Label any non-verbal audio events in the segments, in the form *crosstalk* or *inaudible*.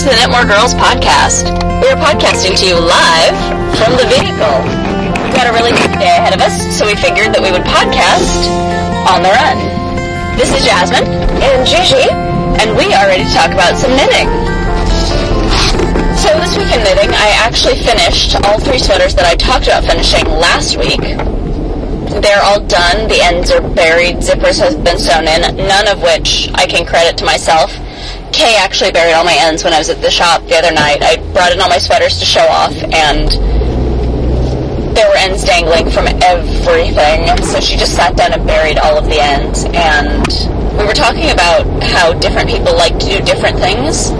to the Knit More Girls podcast. We are podcasting to you live from the vehicle. We've got a really good day ahead of us, so we figured that we would podcast on the run. This is Jasmine and Gigi, and we are ready to talk about some knitting. So this week in knitting, I actually finished all three sweaters that I talked about finishing last week. They're all done. The ends are buried. Zippers have been sewn in, none of which I can credit to myself. Kay actually buried all my ends when I was at the shop the other night. I brought in all my sweaters to show off, and there were ends dangling from everything. So she just sat down and buried all of the ends. And we were talking about how different people like to do different things.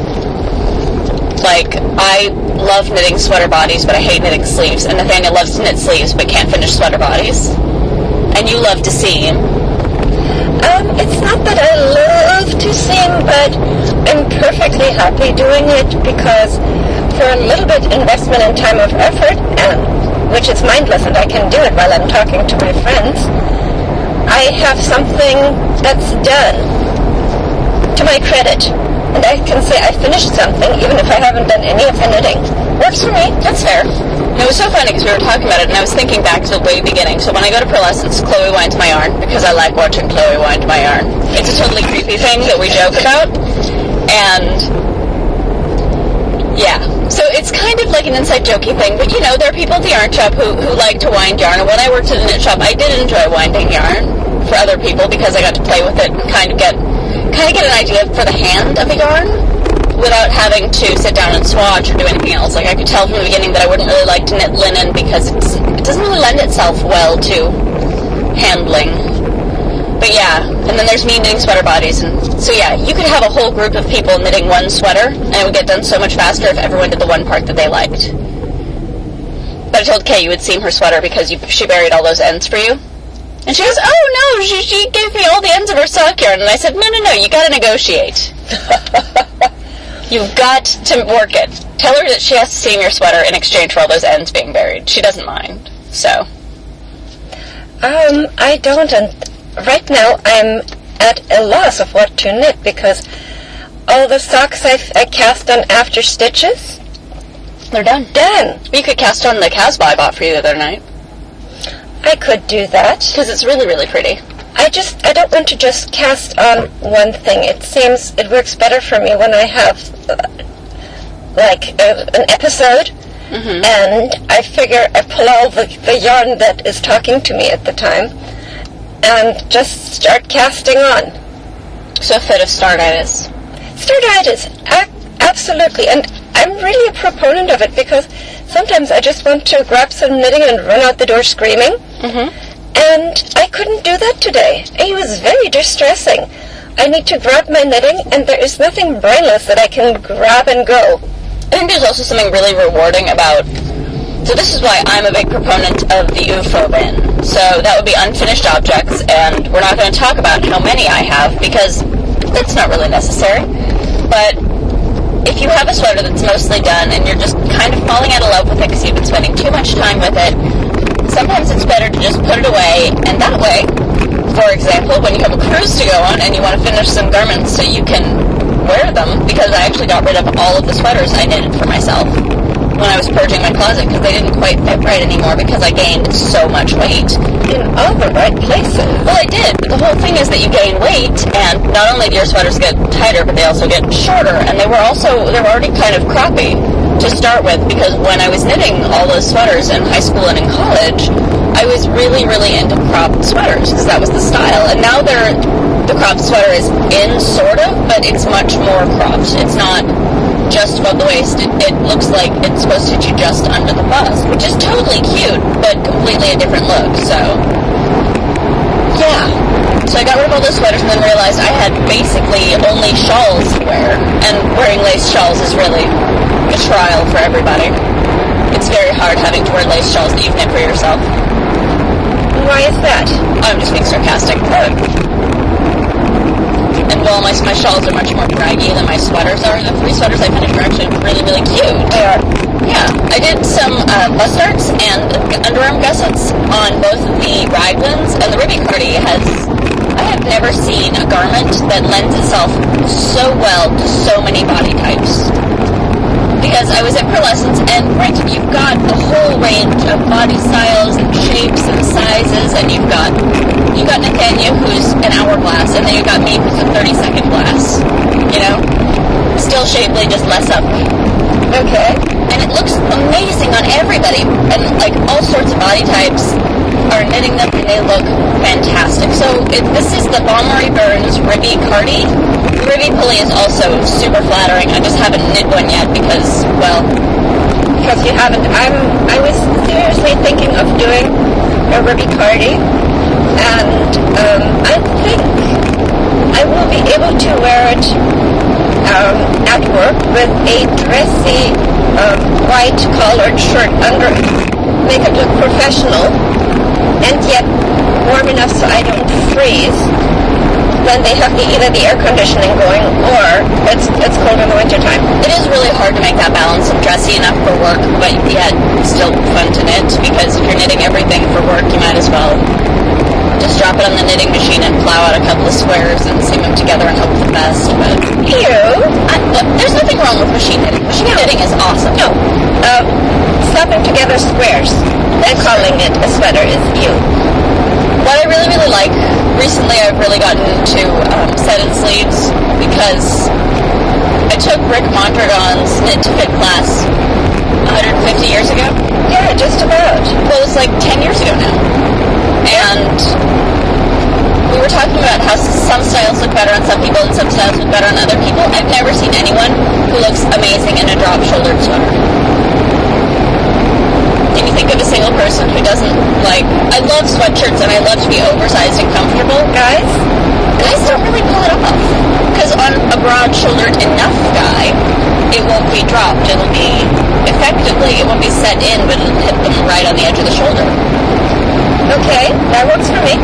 Like, I love knitting sweater bodies, but I hate knitting sleeves. And Nathania loves to knit sleeves, but can't finish sweater bodies. And you love to seam. Um, it's not that I love to seam, but I'm perfectly happy doing it because for a little bit investment and time of effort, and which is mindless and I can do it while I'm talking to my friends, I have something that's done to my credit. And I can say I finished something even if I haven't done any of the knitting. Works for me. That's fair. It was so funny because we were talking about it, and I was thinking back to the way beginning. So when I go to Purlescence, Chloe winds my yarn because I like watching Chloe wind my yarn. It's a totally creepy thing that we joke about, and yeah. So it's kind of like an inside jokey thing, but you know, there are people at the yarn shop who, who like to wind yarn. And when I worked at a knit shop, I did enjoy winding yarn for other people because I got to play with it and kind of get kind of get an idea for the hand of a yarn without having to sit down and swatch or do anything else. Like I could tell from the beginning that I wouldn't really like to knit linen because it doesn't really lend itself well to handling. But yeah, and then there's me knitting sweater bodies, and so yeah, you could have a whole group of people knitting one sweater, and it would get done so much faster if everyone did the one part that they liked. But I told Kay you would seam her sweater because you, she buried all those ends for you. And she goes, oh no, she, she gave me all the ends of her sock yarn. And I said, no, no, no, you gotta negotiate. *laughs* You've got to work it. Tell her that she has to seam your sweater in exchange for all those ends being buried. She doesn't mind. So. Um, I don't, and right now I'm at a loss of what to knit because all the socks I, I cast on after stitches, they're done. Done. You could cast on the Casbah I bought for you the other night. I could do that. Because it's really, really pretty. I just, I don't want to just cast on one thing. It seems it works better for me when I have, uh, like, uh, an episode, mm-hmm. and I figure I pull all the, the yarn that is talking to me at the time, and just start casting on. So a fit of startitis. Startitis, a- absolutely. And I'm really a proponent of it because sometimes I just want to grab some knitting and run out the door screaming. Mm-hmm. And I couldn't do that today. It was very distressing. I need to grab my knitting, and there is nothing brainless that I can grab and go. I think there's also something really rewarding about. So this is why I'm a big proponent of the UFO bin. So that would be unfinished objects, and we're not going to talk about how many I have because that's not really necessary. But if you have a sweater that's mostly done and you're just kind of falling out of love with it because you've been spending too much time with it, sometimes it's better to just put it away, and that way, for example, when you have a cruise to go on and you want to finish some garments so you can wear them, because I actually got rid of all of the sweaters I knitted for myself when I was purging my closet because they didn't quite fit right anymore because I gained so much weight. In all the right places. Well, I did, but the whole thing is that you gain weight, and not only do your sweaters get tighter, but they also get shorter, and they were also, they were already kind of crappy to start with because when I was knitting all those sweaters in high school and in college, I was really, really into cropped sweaters because that was the style. And now they're, the cropped sweater is in, sort of, but it's much more cropped. It's not just above the waist. It, it looks like it's supposed to you just under the bust, which is totally cute, but completely a different look. So, yeah. So I got rid of all those sweaters and then realized I had basically only shawls to wear. And wearing lace shawls is really a trial for everybody. It's very hard having to wear lace shawls that you've knit for yourself. Why is that? I'm just being sarcastic. And while my, my shawls are much more draggy than my sweaters are, the three sweaters I finished are actually really, really cute. They are. Yeah. I did some uh, bust darts and underarm gussets on both of the raglans, and the Ribby Cardi has I have never seen a garment that lends itself so well to so many body types. Because I was in Purlescence, and granted, you've got a whole range of body styles and shapes and sizes, and you've got you've got Nathania who's an hourglass, and then you've got me who's a 30 second glass. You know, still shapely, just less ugly. Okay. And it looks amazing on everybody, and like all sorts of body types are knitting them, and they look fantastic. So it, this is the Marie Burns Ribby Cardi. Ribby pulley is also super flattering. I just haven't knit one yet because, well, Because you haven't. I'm. I was seriously thinking of doing a Ribby Cardi, and um, I think I will be able to wear it um, at work with a dressy um, white collared shirt under. Make it look professional, and yet warm enough so I don't freeze when they have the, either the air conditioning going or it's it's cold in the wintertime. it is really hard to make that balance of dressy enough for work, but yet still fun to knit because if you're knitting everything for work, you might as well just drop it on the knitting machine and plow out a couple of squares and seam them together and hope for the best. But You I, look, there's nothing wrong with machine knitting. Machine knitting is awesome. No. Um, slapping together squares and calling it a sweater is you. What I really, really like, I've really gotten into um, set-in sleeves because I took Rick Mondragon's Knit to Fit class 150 years ago. Yeah, just about. Well, it was like 10 years ago now. And we were talking about how some styles look better on some people and some styles look better on other people. I've never seen anyone who looks amazing in a drop-shouldered sweater. Can you think of a single person who doesn't like? I love sweatshirts and I love to be oversized and comfortable. Guys, Guys don't really pull it off because on a broad-shouldered enough guy, it won't be dropped. It'll be effectively, it won't be set in, but it'll hit them right on the edge of the shoulder. okay, that works for me.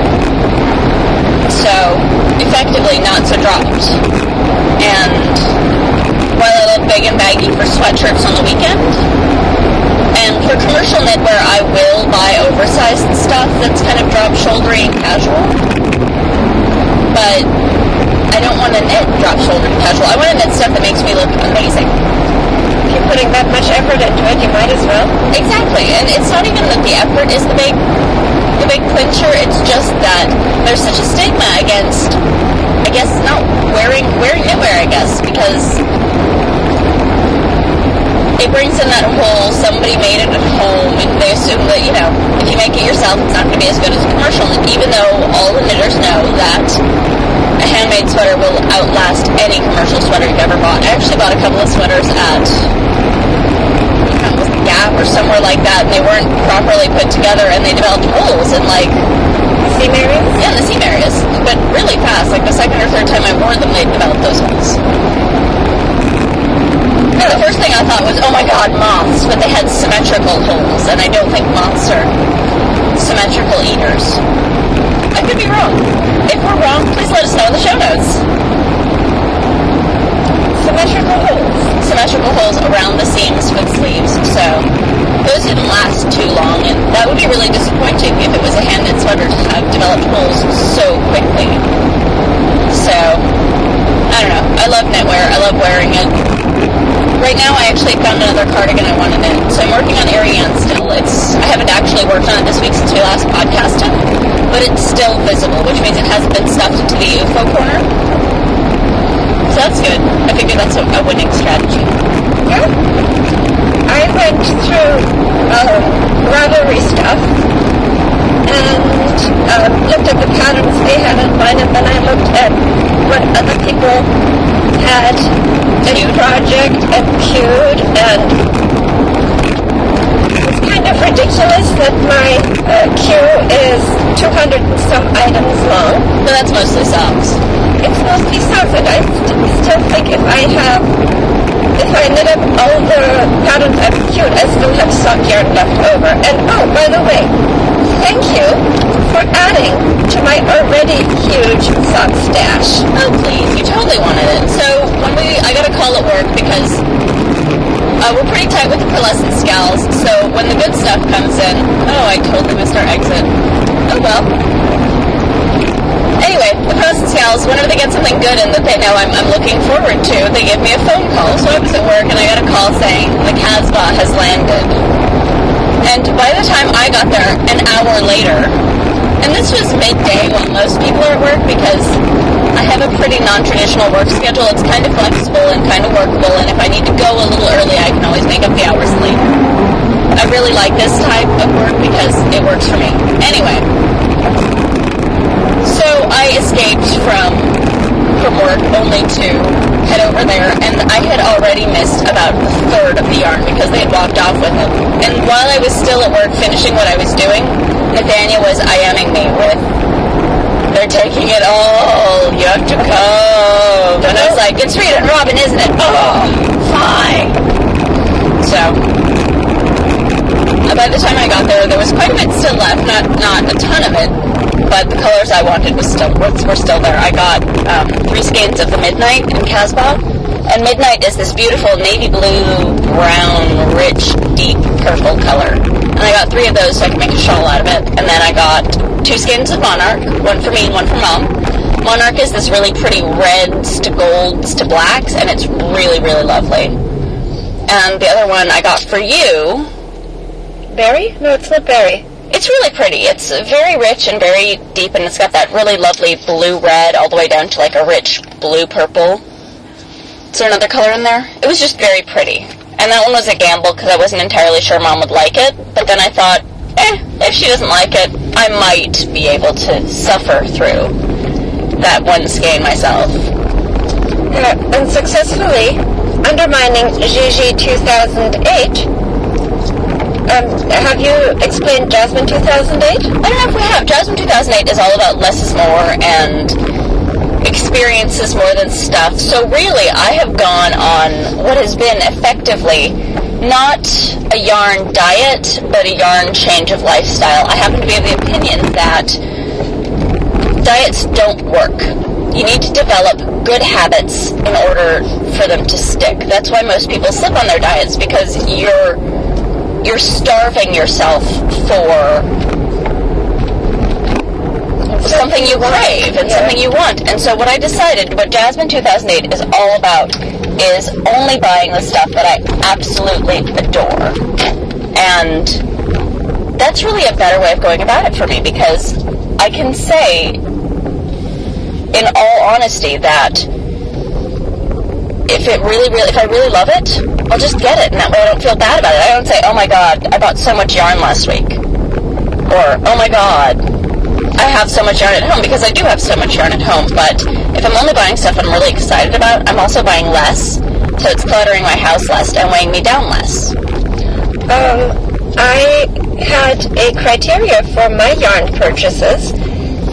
So effectively, not so dropped. And while I love big and baggy for sweatshirts on the weekend, and commercial knitwear, I will buy oversized stuff that's kind of drop shouldery and casual. But I don't want to knit drop shouldered and casual. I want to knit stuff that makes me look amazing. If you're putting that much effort into it, you might as well. Exactly, and it's not even that the effort is the big, the big clincher. It's just that there's such a stigma against, I guess, not wearing wearing knitwear. I guess because it brings in that whole somebody made it at home, and they assume that you know if you make it yourself, it's not going to be as good as a commercial. And even though all the knitters know that a handmade sweater will outlast any commercial sweater you've ever bought. I actually bought a couple of sweaters at it was the Gap or somewhere like that, and they weren't properly put together, and they developed holes in like See, Marion? yeah, in the seam areas, but really fast. Like the second or third time I wore them, they developed those holes. And the first thing I thought was, oh my god, moths, but they had symmetrical holes, and I don't think moths are symmetrical eaters. I could be wrong. If we're wrong, please let us know in the show notes. Symmetrical holes. symmetrical holes around the seams with sleeves. So those didn't last too long, and that would be really disappointing if it was a hand knit sweater to have uh, developed holes so quickly. So I don't know. I love knitwear. I love wearing it. Right now, I actually found another cardigan I wanted knit. So I'm working on Ariane still. It's I haven't actually worked on it this week since we last podcasted, but it's still visible, which means it hasn't been stuffed into the UFO corner. So that's good. I figure that's a, a winning strategy. Yeah. I went through um, stuff and um, looked at the patterns they had in mind, and then I looked at what other people had in project and queued, and it's kind of ridiculous that my uh, queue is 200 and some items long. But that's mostly socks. It's mostly socks, and I st- still think if I have, if I knit up all the patterns I've queued, I still have sock yarn left over. And oh, by the way, thank you for adding to my already huge sock stash. Oh please, you totally wanted it. So when we, I got a call at work because uh, we're pretty tight with the Purlescence gals. So when the good stuff comes in, oh, I totally missed our exit. Oh well. anyway, the Frozen Gals, whenever they get something good and that they know I'm, I'm looking forward to, they give me a phone call. So I was at work and I got a call saying the Casbah has landed. And by the time I got there, an hour later, and this was midday while most people are at work because I have a pretty non-traditional work schedule. It's kind of flexible and kind of workable, and if I need to go a little early, I can always make up the hours later. I really like this type of work because it works for me. Anyway, so I escaped from from work only to head over there, and I had already missed about a third of the yarn because they had walked off with it. And while I was still at work finishing what I was doing, Nathania was IMing me with, "They're taking it all. You have to come." And I was like, "It's Rita and Robin, isn't it?" Oh, fine. So by the time I got there, there was quite a bit still left. Not not a ton of it, but the colors I wanted was still were still there. I got um, three skeins of the Midnight in Casbah, and Midnight is this beautiful navy blue, brown, rich, deep purple color. And I got three of those so I could make a shawl out of it. And then I got two skins of Monarch, one for me and one for Mom. Monarch is this really pretty reds to golds to blacks, and it's really, really lovely. And the other one I got for you Berry? No, it's not berry. It's really pretty. It's very rich and very deep, and it's got that really lovely blue red all the way down to like a rich blue purple. Is there another color in there? It was just very pretty. And that one was a gamble because I wasn't entirely sure mom would like it. But then I thought, eh, if she doesn't like it, I might be able to suffer through that one skein myself. Uh, and successfully undermining Gigi 2008 um, have you explained Jasmine 2008? I don't know if we have. Jasmine 2008 is all about less is more and experiences more than stuff. So really, I have gone on what has been effectively not a yarn diet, but a yarn change of lifestyle. I happen to be of the opinion that diets don't work. You need to develop good habits in order for them to stick. That's why most people slip on their diets because you're you're starving yourself for something you crave and something you want. And so what I decided, what Jasmine 2008 is all about, is only buying the stuff that I absolutely adore. And that's really a better way of going about it for me because I can say, in all honesty, that if it really, really, if I really love it, I'll just get it, and that way I don't feel bad about it. I don't say, "Oh my God, I bought so much yarn last week," or "Oh my God, I have so much yarn at home," because I do have so much yarn at home. But if I'm only buying stuff I'm really excited about, I'm also buying less, so it's cluttering my house less and weighing me down less. Um, I had a criteria for my yarn purchases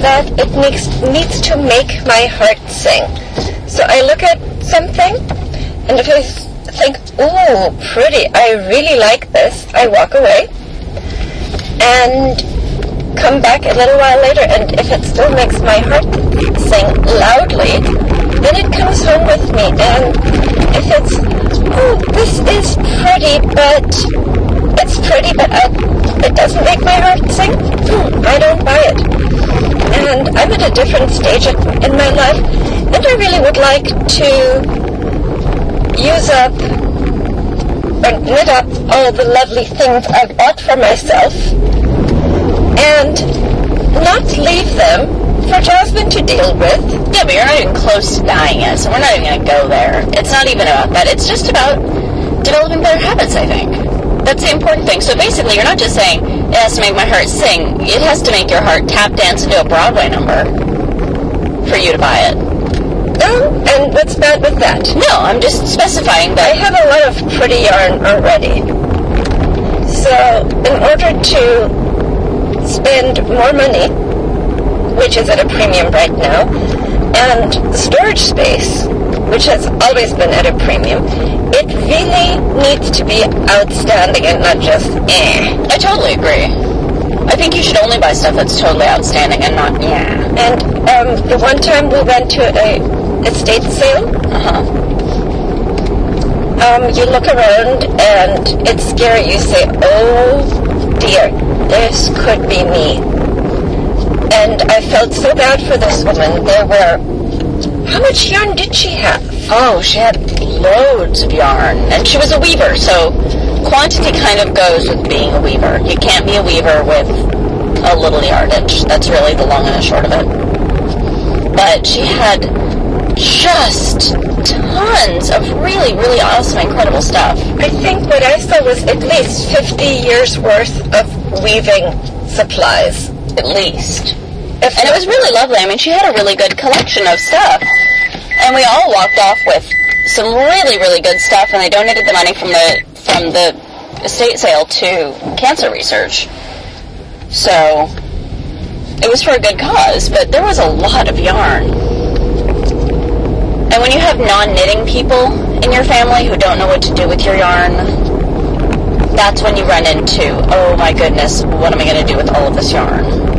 that it makes, needs to make my heart sing. So I look at something, and if I think, ooh, pretty, I really like this, I walk away and come back a little while later, and if it still makes my heart sing loudly, then it comes home with me. And if it's, oh, this is pretty, but it's pretty, but I, it doesn't make my heart sing, hmm, I don't buy it. And I'm at a different stage in my life, and I really would like to use up and knit up all the lovely things I've bought for myself and not leave them for Jasmine to deal with. Yeah, but you're not even close to dying yet, so we're not even going to go there. It's not even about that. It's just about developing better habits, I think. That's the important thing. So basically, you're not just saying, it has to make my heart sing. It has to make your heart tap dance into a Broadway number for you to buy it. Oh, and what's bad with that? No, I'm just specifying that. I have a lot of pretty yarn already. So, in order to spend more money, which is at a premium right now, and storage space, which has always been at a premium, it really needs to be outstanding and not just eh. I totally agree. I think you should only buy stuff that's totally outstanding and not yeah. And um, the one time we went to a estate sale. Uh-huh. Um, you look around and it's scary. You say, oh dear, this could be me. And I felt so bad for this woman. There were. How much yarn did she have? Oh, she had loads of yarn. And she was a weaver, so quantity kind of goes with being a weaver. You can't be a weaver with a little yardage. That's really the long and the short of it. But she had just tons of really, really awesome, incredible stuff. I think what I saw was at least 50 years worth of weaving supplies. At least. If And it was really lovely. I mean, she had a really good collection of stuff. And we all walked off with some really, really good stuff, and they donated the money from the from the estate sale to cancer research. So it was for a good cause, but there was a lot of yarn. And when you have non-knitting people in your family who don't know what to do with your yarn, that's when you run into, oh my goodness, what am I going to do with all of this yarn?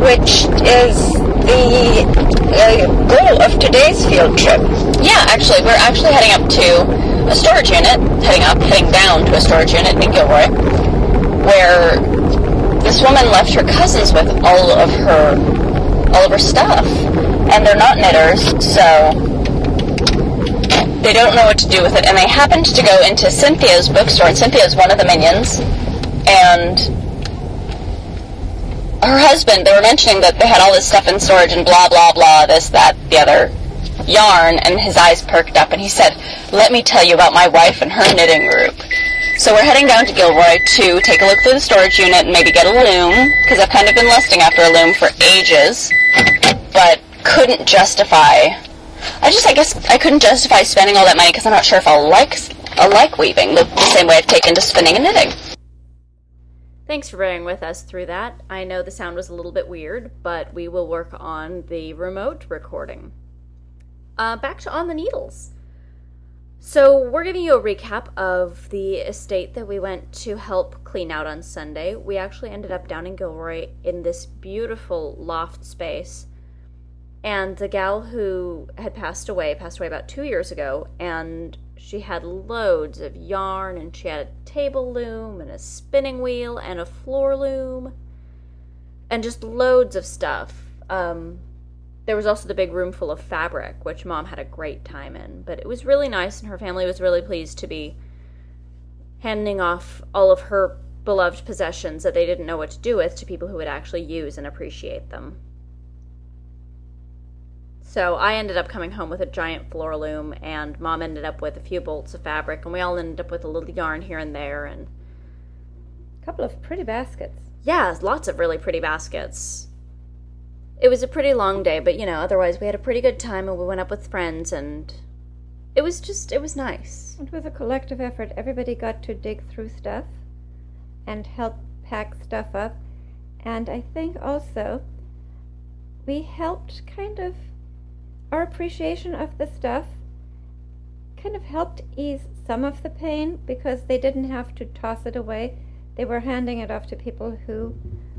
which is the uh, goal of today's field trip. Yeah, actually, we're actually heading up to a storage unit, heading up, heading down to a storage unit in Gilroy, where this woman left her cousins with all of her all of her stuff, and they're not knitters, so they don't know what to do with it. And they happened to go into Cynthia's bookstore, and Cynthia is one of the minions, and her husband, they were mentioning that they had all this stuff in storage and blah, blah, blah, this, that, the other yarn, and his eyes perked up and he said, Let me tell you about my wife and her knitting group. So we're heading down to Gilroy to take a look through the storage unit and maybe get a loom, because I've kind of been lusting after a loom for ages, but couldn't justify. I just, I guess, I couldn't justify spending all that money because I'm not sure if I'll like, I'll like weaving the, the same way I've taken to spinning and knitting. Thanks for bearing with us through that. I know the sound was a little bit weird, but we will work on the remote recording. Uh, back to On the Needles. So, we're giving you a recap of the estate that we went to help clean out on Sunday. We actually ended up down in Gilroy in this beautiful loft space. And the gal who had passed away passed away about two years ago, and she had loads of yarn, and she had a table loom, and a spinning wheel, and a floor loom, and just loads of stuff. Um, there was also the big room full of fabric, which mom had a great time in. But it was really nice, and her family was really pleased to be handing off all of her beloved possessions that they didn't know what to do with to people who would actually use and appreciate them. So I ended up coming home with a giant floor loom, and mom ended up with a few bolts of fabric, and we all ended up with a little yarn here and there, and A couple of pretty baskets. yeah, lots of really pretty baskets. It was a pretty long day, but you know, otherwise we had a pretty good time, and we went up with friends, and it was just, it was nice. It was a collective effort. Everybody got to dig through stuff and help pack stuff up. And I think also we helped kind of our appreciation of the stuff kind of helped ease some of the pain because they didn't have to toss it away. They were handing it off to people who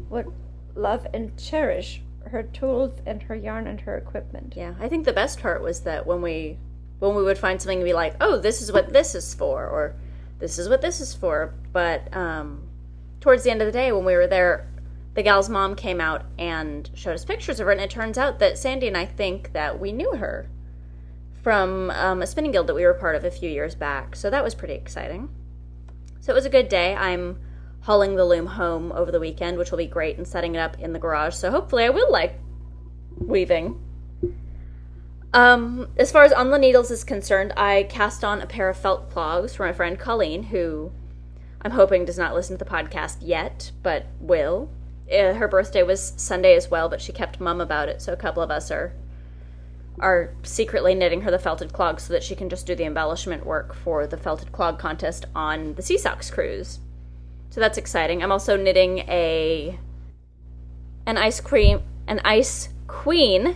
would love and cherish her tools and her yarn and her equipment. Yeah, I think the best part was that when we when we would find something and be like, "Oh, this is what this is for," or "This is what this is for," but um, towards the end of the day, when we were there, the gal's mom came out and showed us pictures of her, and it turns out that Sandy and I think that we knew her from um, a spinning guild that we were part of a few years back. So that was pretty exciting. So it was a good day. I'm hauling the loom home over the weekend, which will be great, and setting it up in the garage. So hopefully, I will like weaving. Um, as far as on the needles is concerned, I cast on a pair of felt clogs for my friend Colleen, who I'm hoping does not listen to the podcast yet, but will. Uh, her birthday was Sunday as well, but she kept mum about it, so a couple of us are are secretly knitting her the felted clog so that she can just do the embellishment work for the felted clog contest on the Sea Socks cruise. So that's exciting. I'm also knitting a an ice cream an ice queen.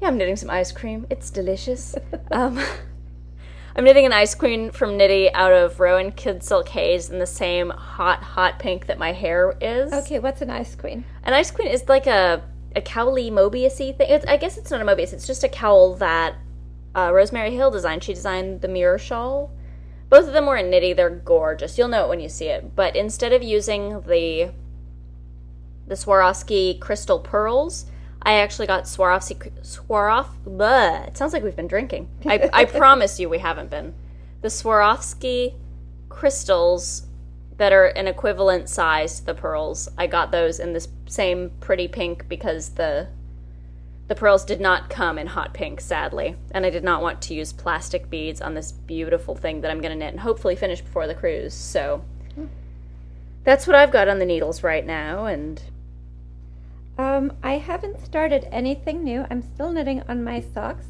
Yeah, I'm knitting some ice cream. It's delicious. *laughs* um, I'm knitting an ice queen from Knitty out of Rowan Kid Silk Haze in the same hot, hot pink that my hair is. Okay, what's an ice queen? An ice queen is like a a cowly Mobiusy thing. It's, I guess it's not a Mobius. It's just a cowl that uh, Rosemary Hill designed. She designed the mirror shawl. Both of them were in Knitty. They're gorgeous. You'll know it when you see it. But instead of using the the Swarovski crystal pearls. I actually got Swarovski Swarovski. Bleh, it sounds like we've been drinking. I, *laughs* I promise you we haven't been. The Swarovski crystals that are an equivalent size to the pearls. I got those in this same pretty pink because the the pearls did not come in hot pink, sadly, and I did not want to use plastic beads on this beautiful thing that I'm going to knit and hopefully finish before the cruise. So hmm. that's what I've got on the needles right now, and Um, I haven't started anything new. I'm still knitting on my socks.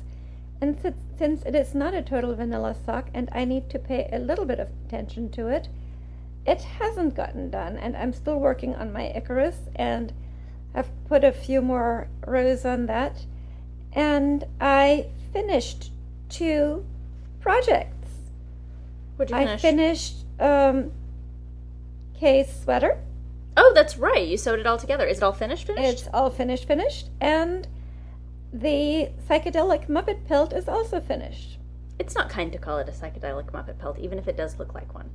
And since, since it is not a total vanilla sock and I need to pay a little bit of attention to it, it hasn't gotten done. And I'm still working on my Icarus and I've put a few more rows on that. And I finished two projects. you I finished um, Kay's sweater. Oh, that's right. You sewed it all together. Is it all finished? Finished? It's all finished, finished. And the psychedelic Muppet pelt is also finished. It's not kind to call it a psychedelic Muppet pelt, even if it does look like one.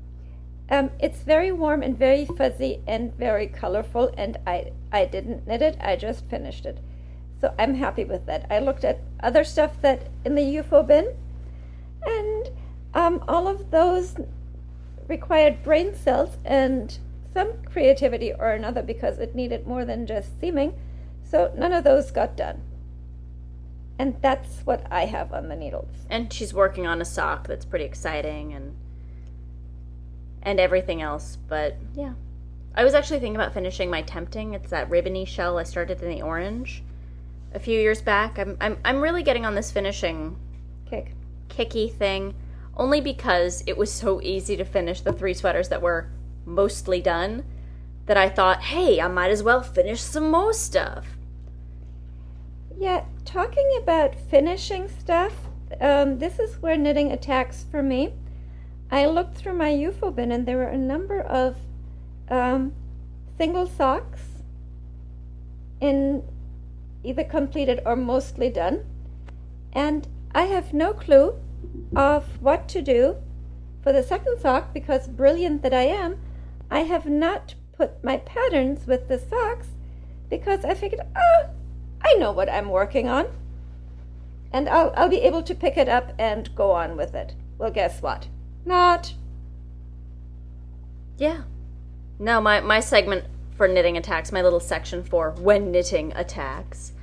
Um, it's very warm and very fuzzy and very colorful, and I, I didn't knit it, I just finished it. So I'm happy with that. I looked at other stuff that in the UFO bin, and um, all of those required brain cells and some creativity or another because it needed more than just seaming. So none of those got done. And that's what I have on the needles. And she's working on a sock that's pretty exciting and and everything else, but yeah. I was actually thinking about finishing my tempting. It's that ribbony shell I started in the orange a few years back. I'm I'm I'm really getting on this finishing Kick. kicky thing only because it was so easy to finish the three sweaters that were mostly done that I thought, hey, I might as well finish some more stuff. Yeah, talking about finishing stuff, um, this is where knitting attacks for me. I looked through my UFO bin and there were a number of um, single socks in either completed or mostly done. And I have no clue of what to do for the second sock because, brilliant that I am, I have not put my patterns with the socks because I figured, oh, I know what I'm working on. And I'll, I'll be able to pick it up and go on with it. Well, guess what? Not. Yeah. No, my, my segment for knitting attacks, my little section for when knitting attacks,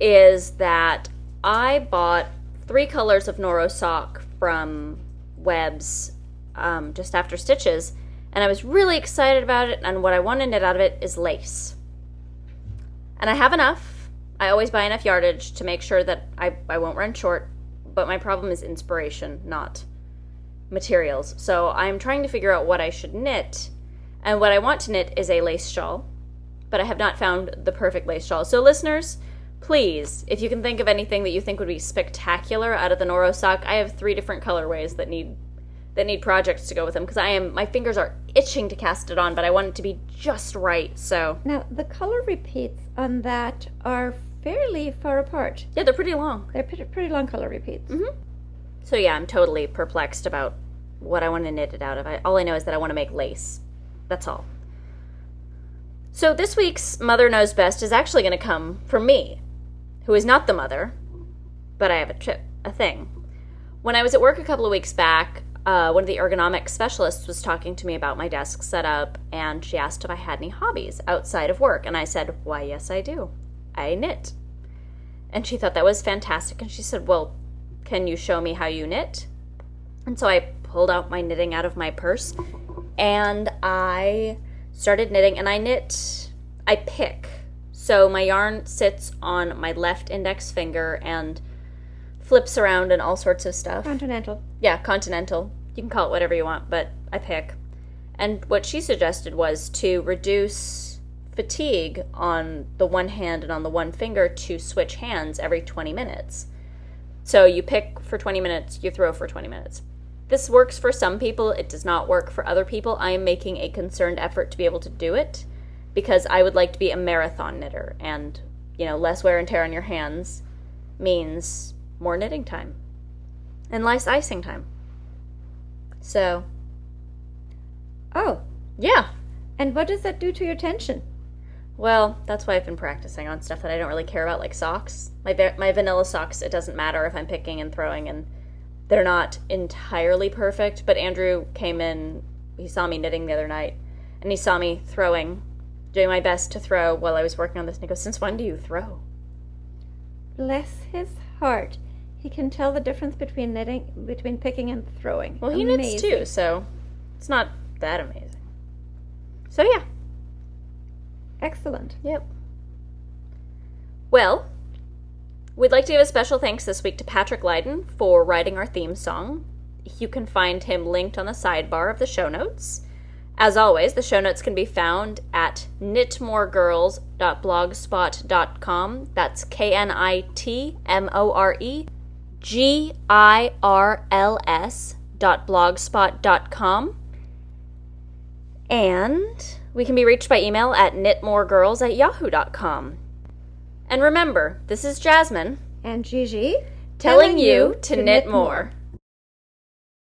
is that I bought three colors of Noro sock from Webs um, just after stitches, and I was really excited about it. And what I want to knit out of it is lace. And I have enough. I always buy enough yardage to make sure that I, I won't run short. But my problem is inspiration, not materials. So I'm trying to figure out what I should knit. And what I want to knit is a lace shawl, but I have not found the perfect lace shawl. So, listeners, please, if you can think of anything that you think would be spectacular out of the Noro sock, I have three different colorways that need that need projects to go with them because I am my fingers are itching to cast it on, but I want it to be just right. So, Now, the color repeats on that are fairly far apart. yeah, they're pretty long. They're pretty, pretty long color repeats. Mm-hmm. So yeah, I'm totally perplexed about what I want to knit it out of. I, all I know is that I want to make lace. That's all. So this week's Mother Knows Best is actually going to come from me, who is not the mother, but I have a trip, a thing. When I was at work a couple of weeks back, uh, one of the ergonomic specialists was talking to me about my desk setup, and she asked if I had any hobbies outside of work, and I said, "Why, yes, I do. I knit." And she thought that was fantastic, and she said, "Well, can you show me how you knit?" And so I pulled out my knitting out of my purse and I started knitting and I knit I pick. So my yarn sits on my left index finger and flips around and all sorts of stuff. Continental. Yeah, continental. You can call it whatever you want, but I pick. And what she suggested was to reduce fatigue on the one hand and on the one finger to switch hands every 20 minutes. So you pick for 20 minutes, you throw for 20 minutes. This works for some people, it does not work for other people. I am making a concerned effort to be able to do it because I would like to be a marathon knitter and, you know, less wear and tear on your hands means more knitting time and less icing time. So, Oh, yeah. and what does that do to your tension? Well, that's why I've been practicing on stuff that I don't really care about, like socks. My va- my vanilla socks. It doesn't matter if I'm picking and throwing, and they're not entirely perfect. But Andrew came in. He saw me knitting the other night, and he saw me throwing, doing my best to throw while I was working on this. And he goes, "Since when do you throw?" Bless his heart. He can tell the difference between knitting, between picking and throwing. Well, he knits too, so it's not that amazing. So yeah, Excellent. Yep. Well, we'd like to give a special thanks this week to Patrick Lydon for writing our theme song. You can find him linked on the sidebar of the show notes. As always, the show notes can be found at knitmoregirls.blogspot.com. That's K N I T M O R E G I R L S dot blogspot.com. And we can be reached by email at knitmoregirls at yahoo.com. And remember, this is Jasmine And Gigi, telling you to knit more.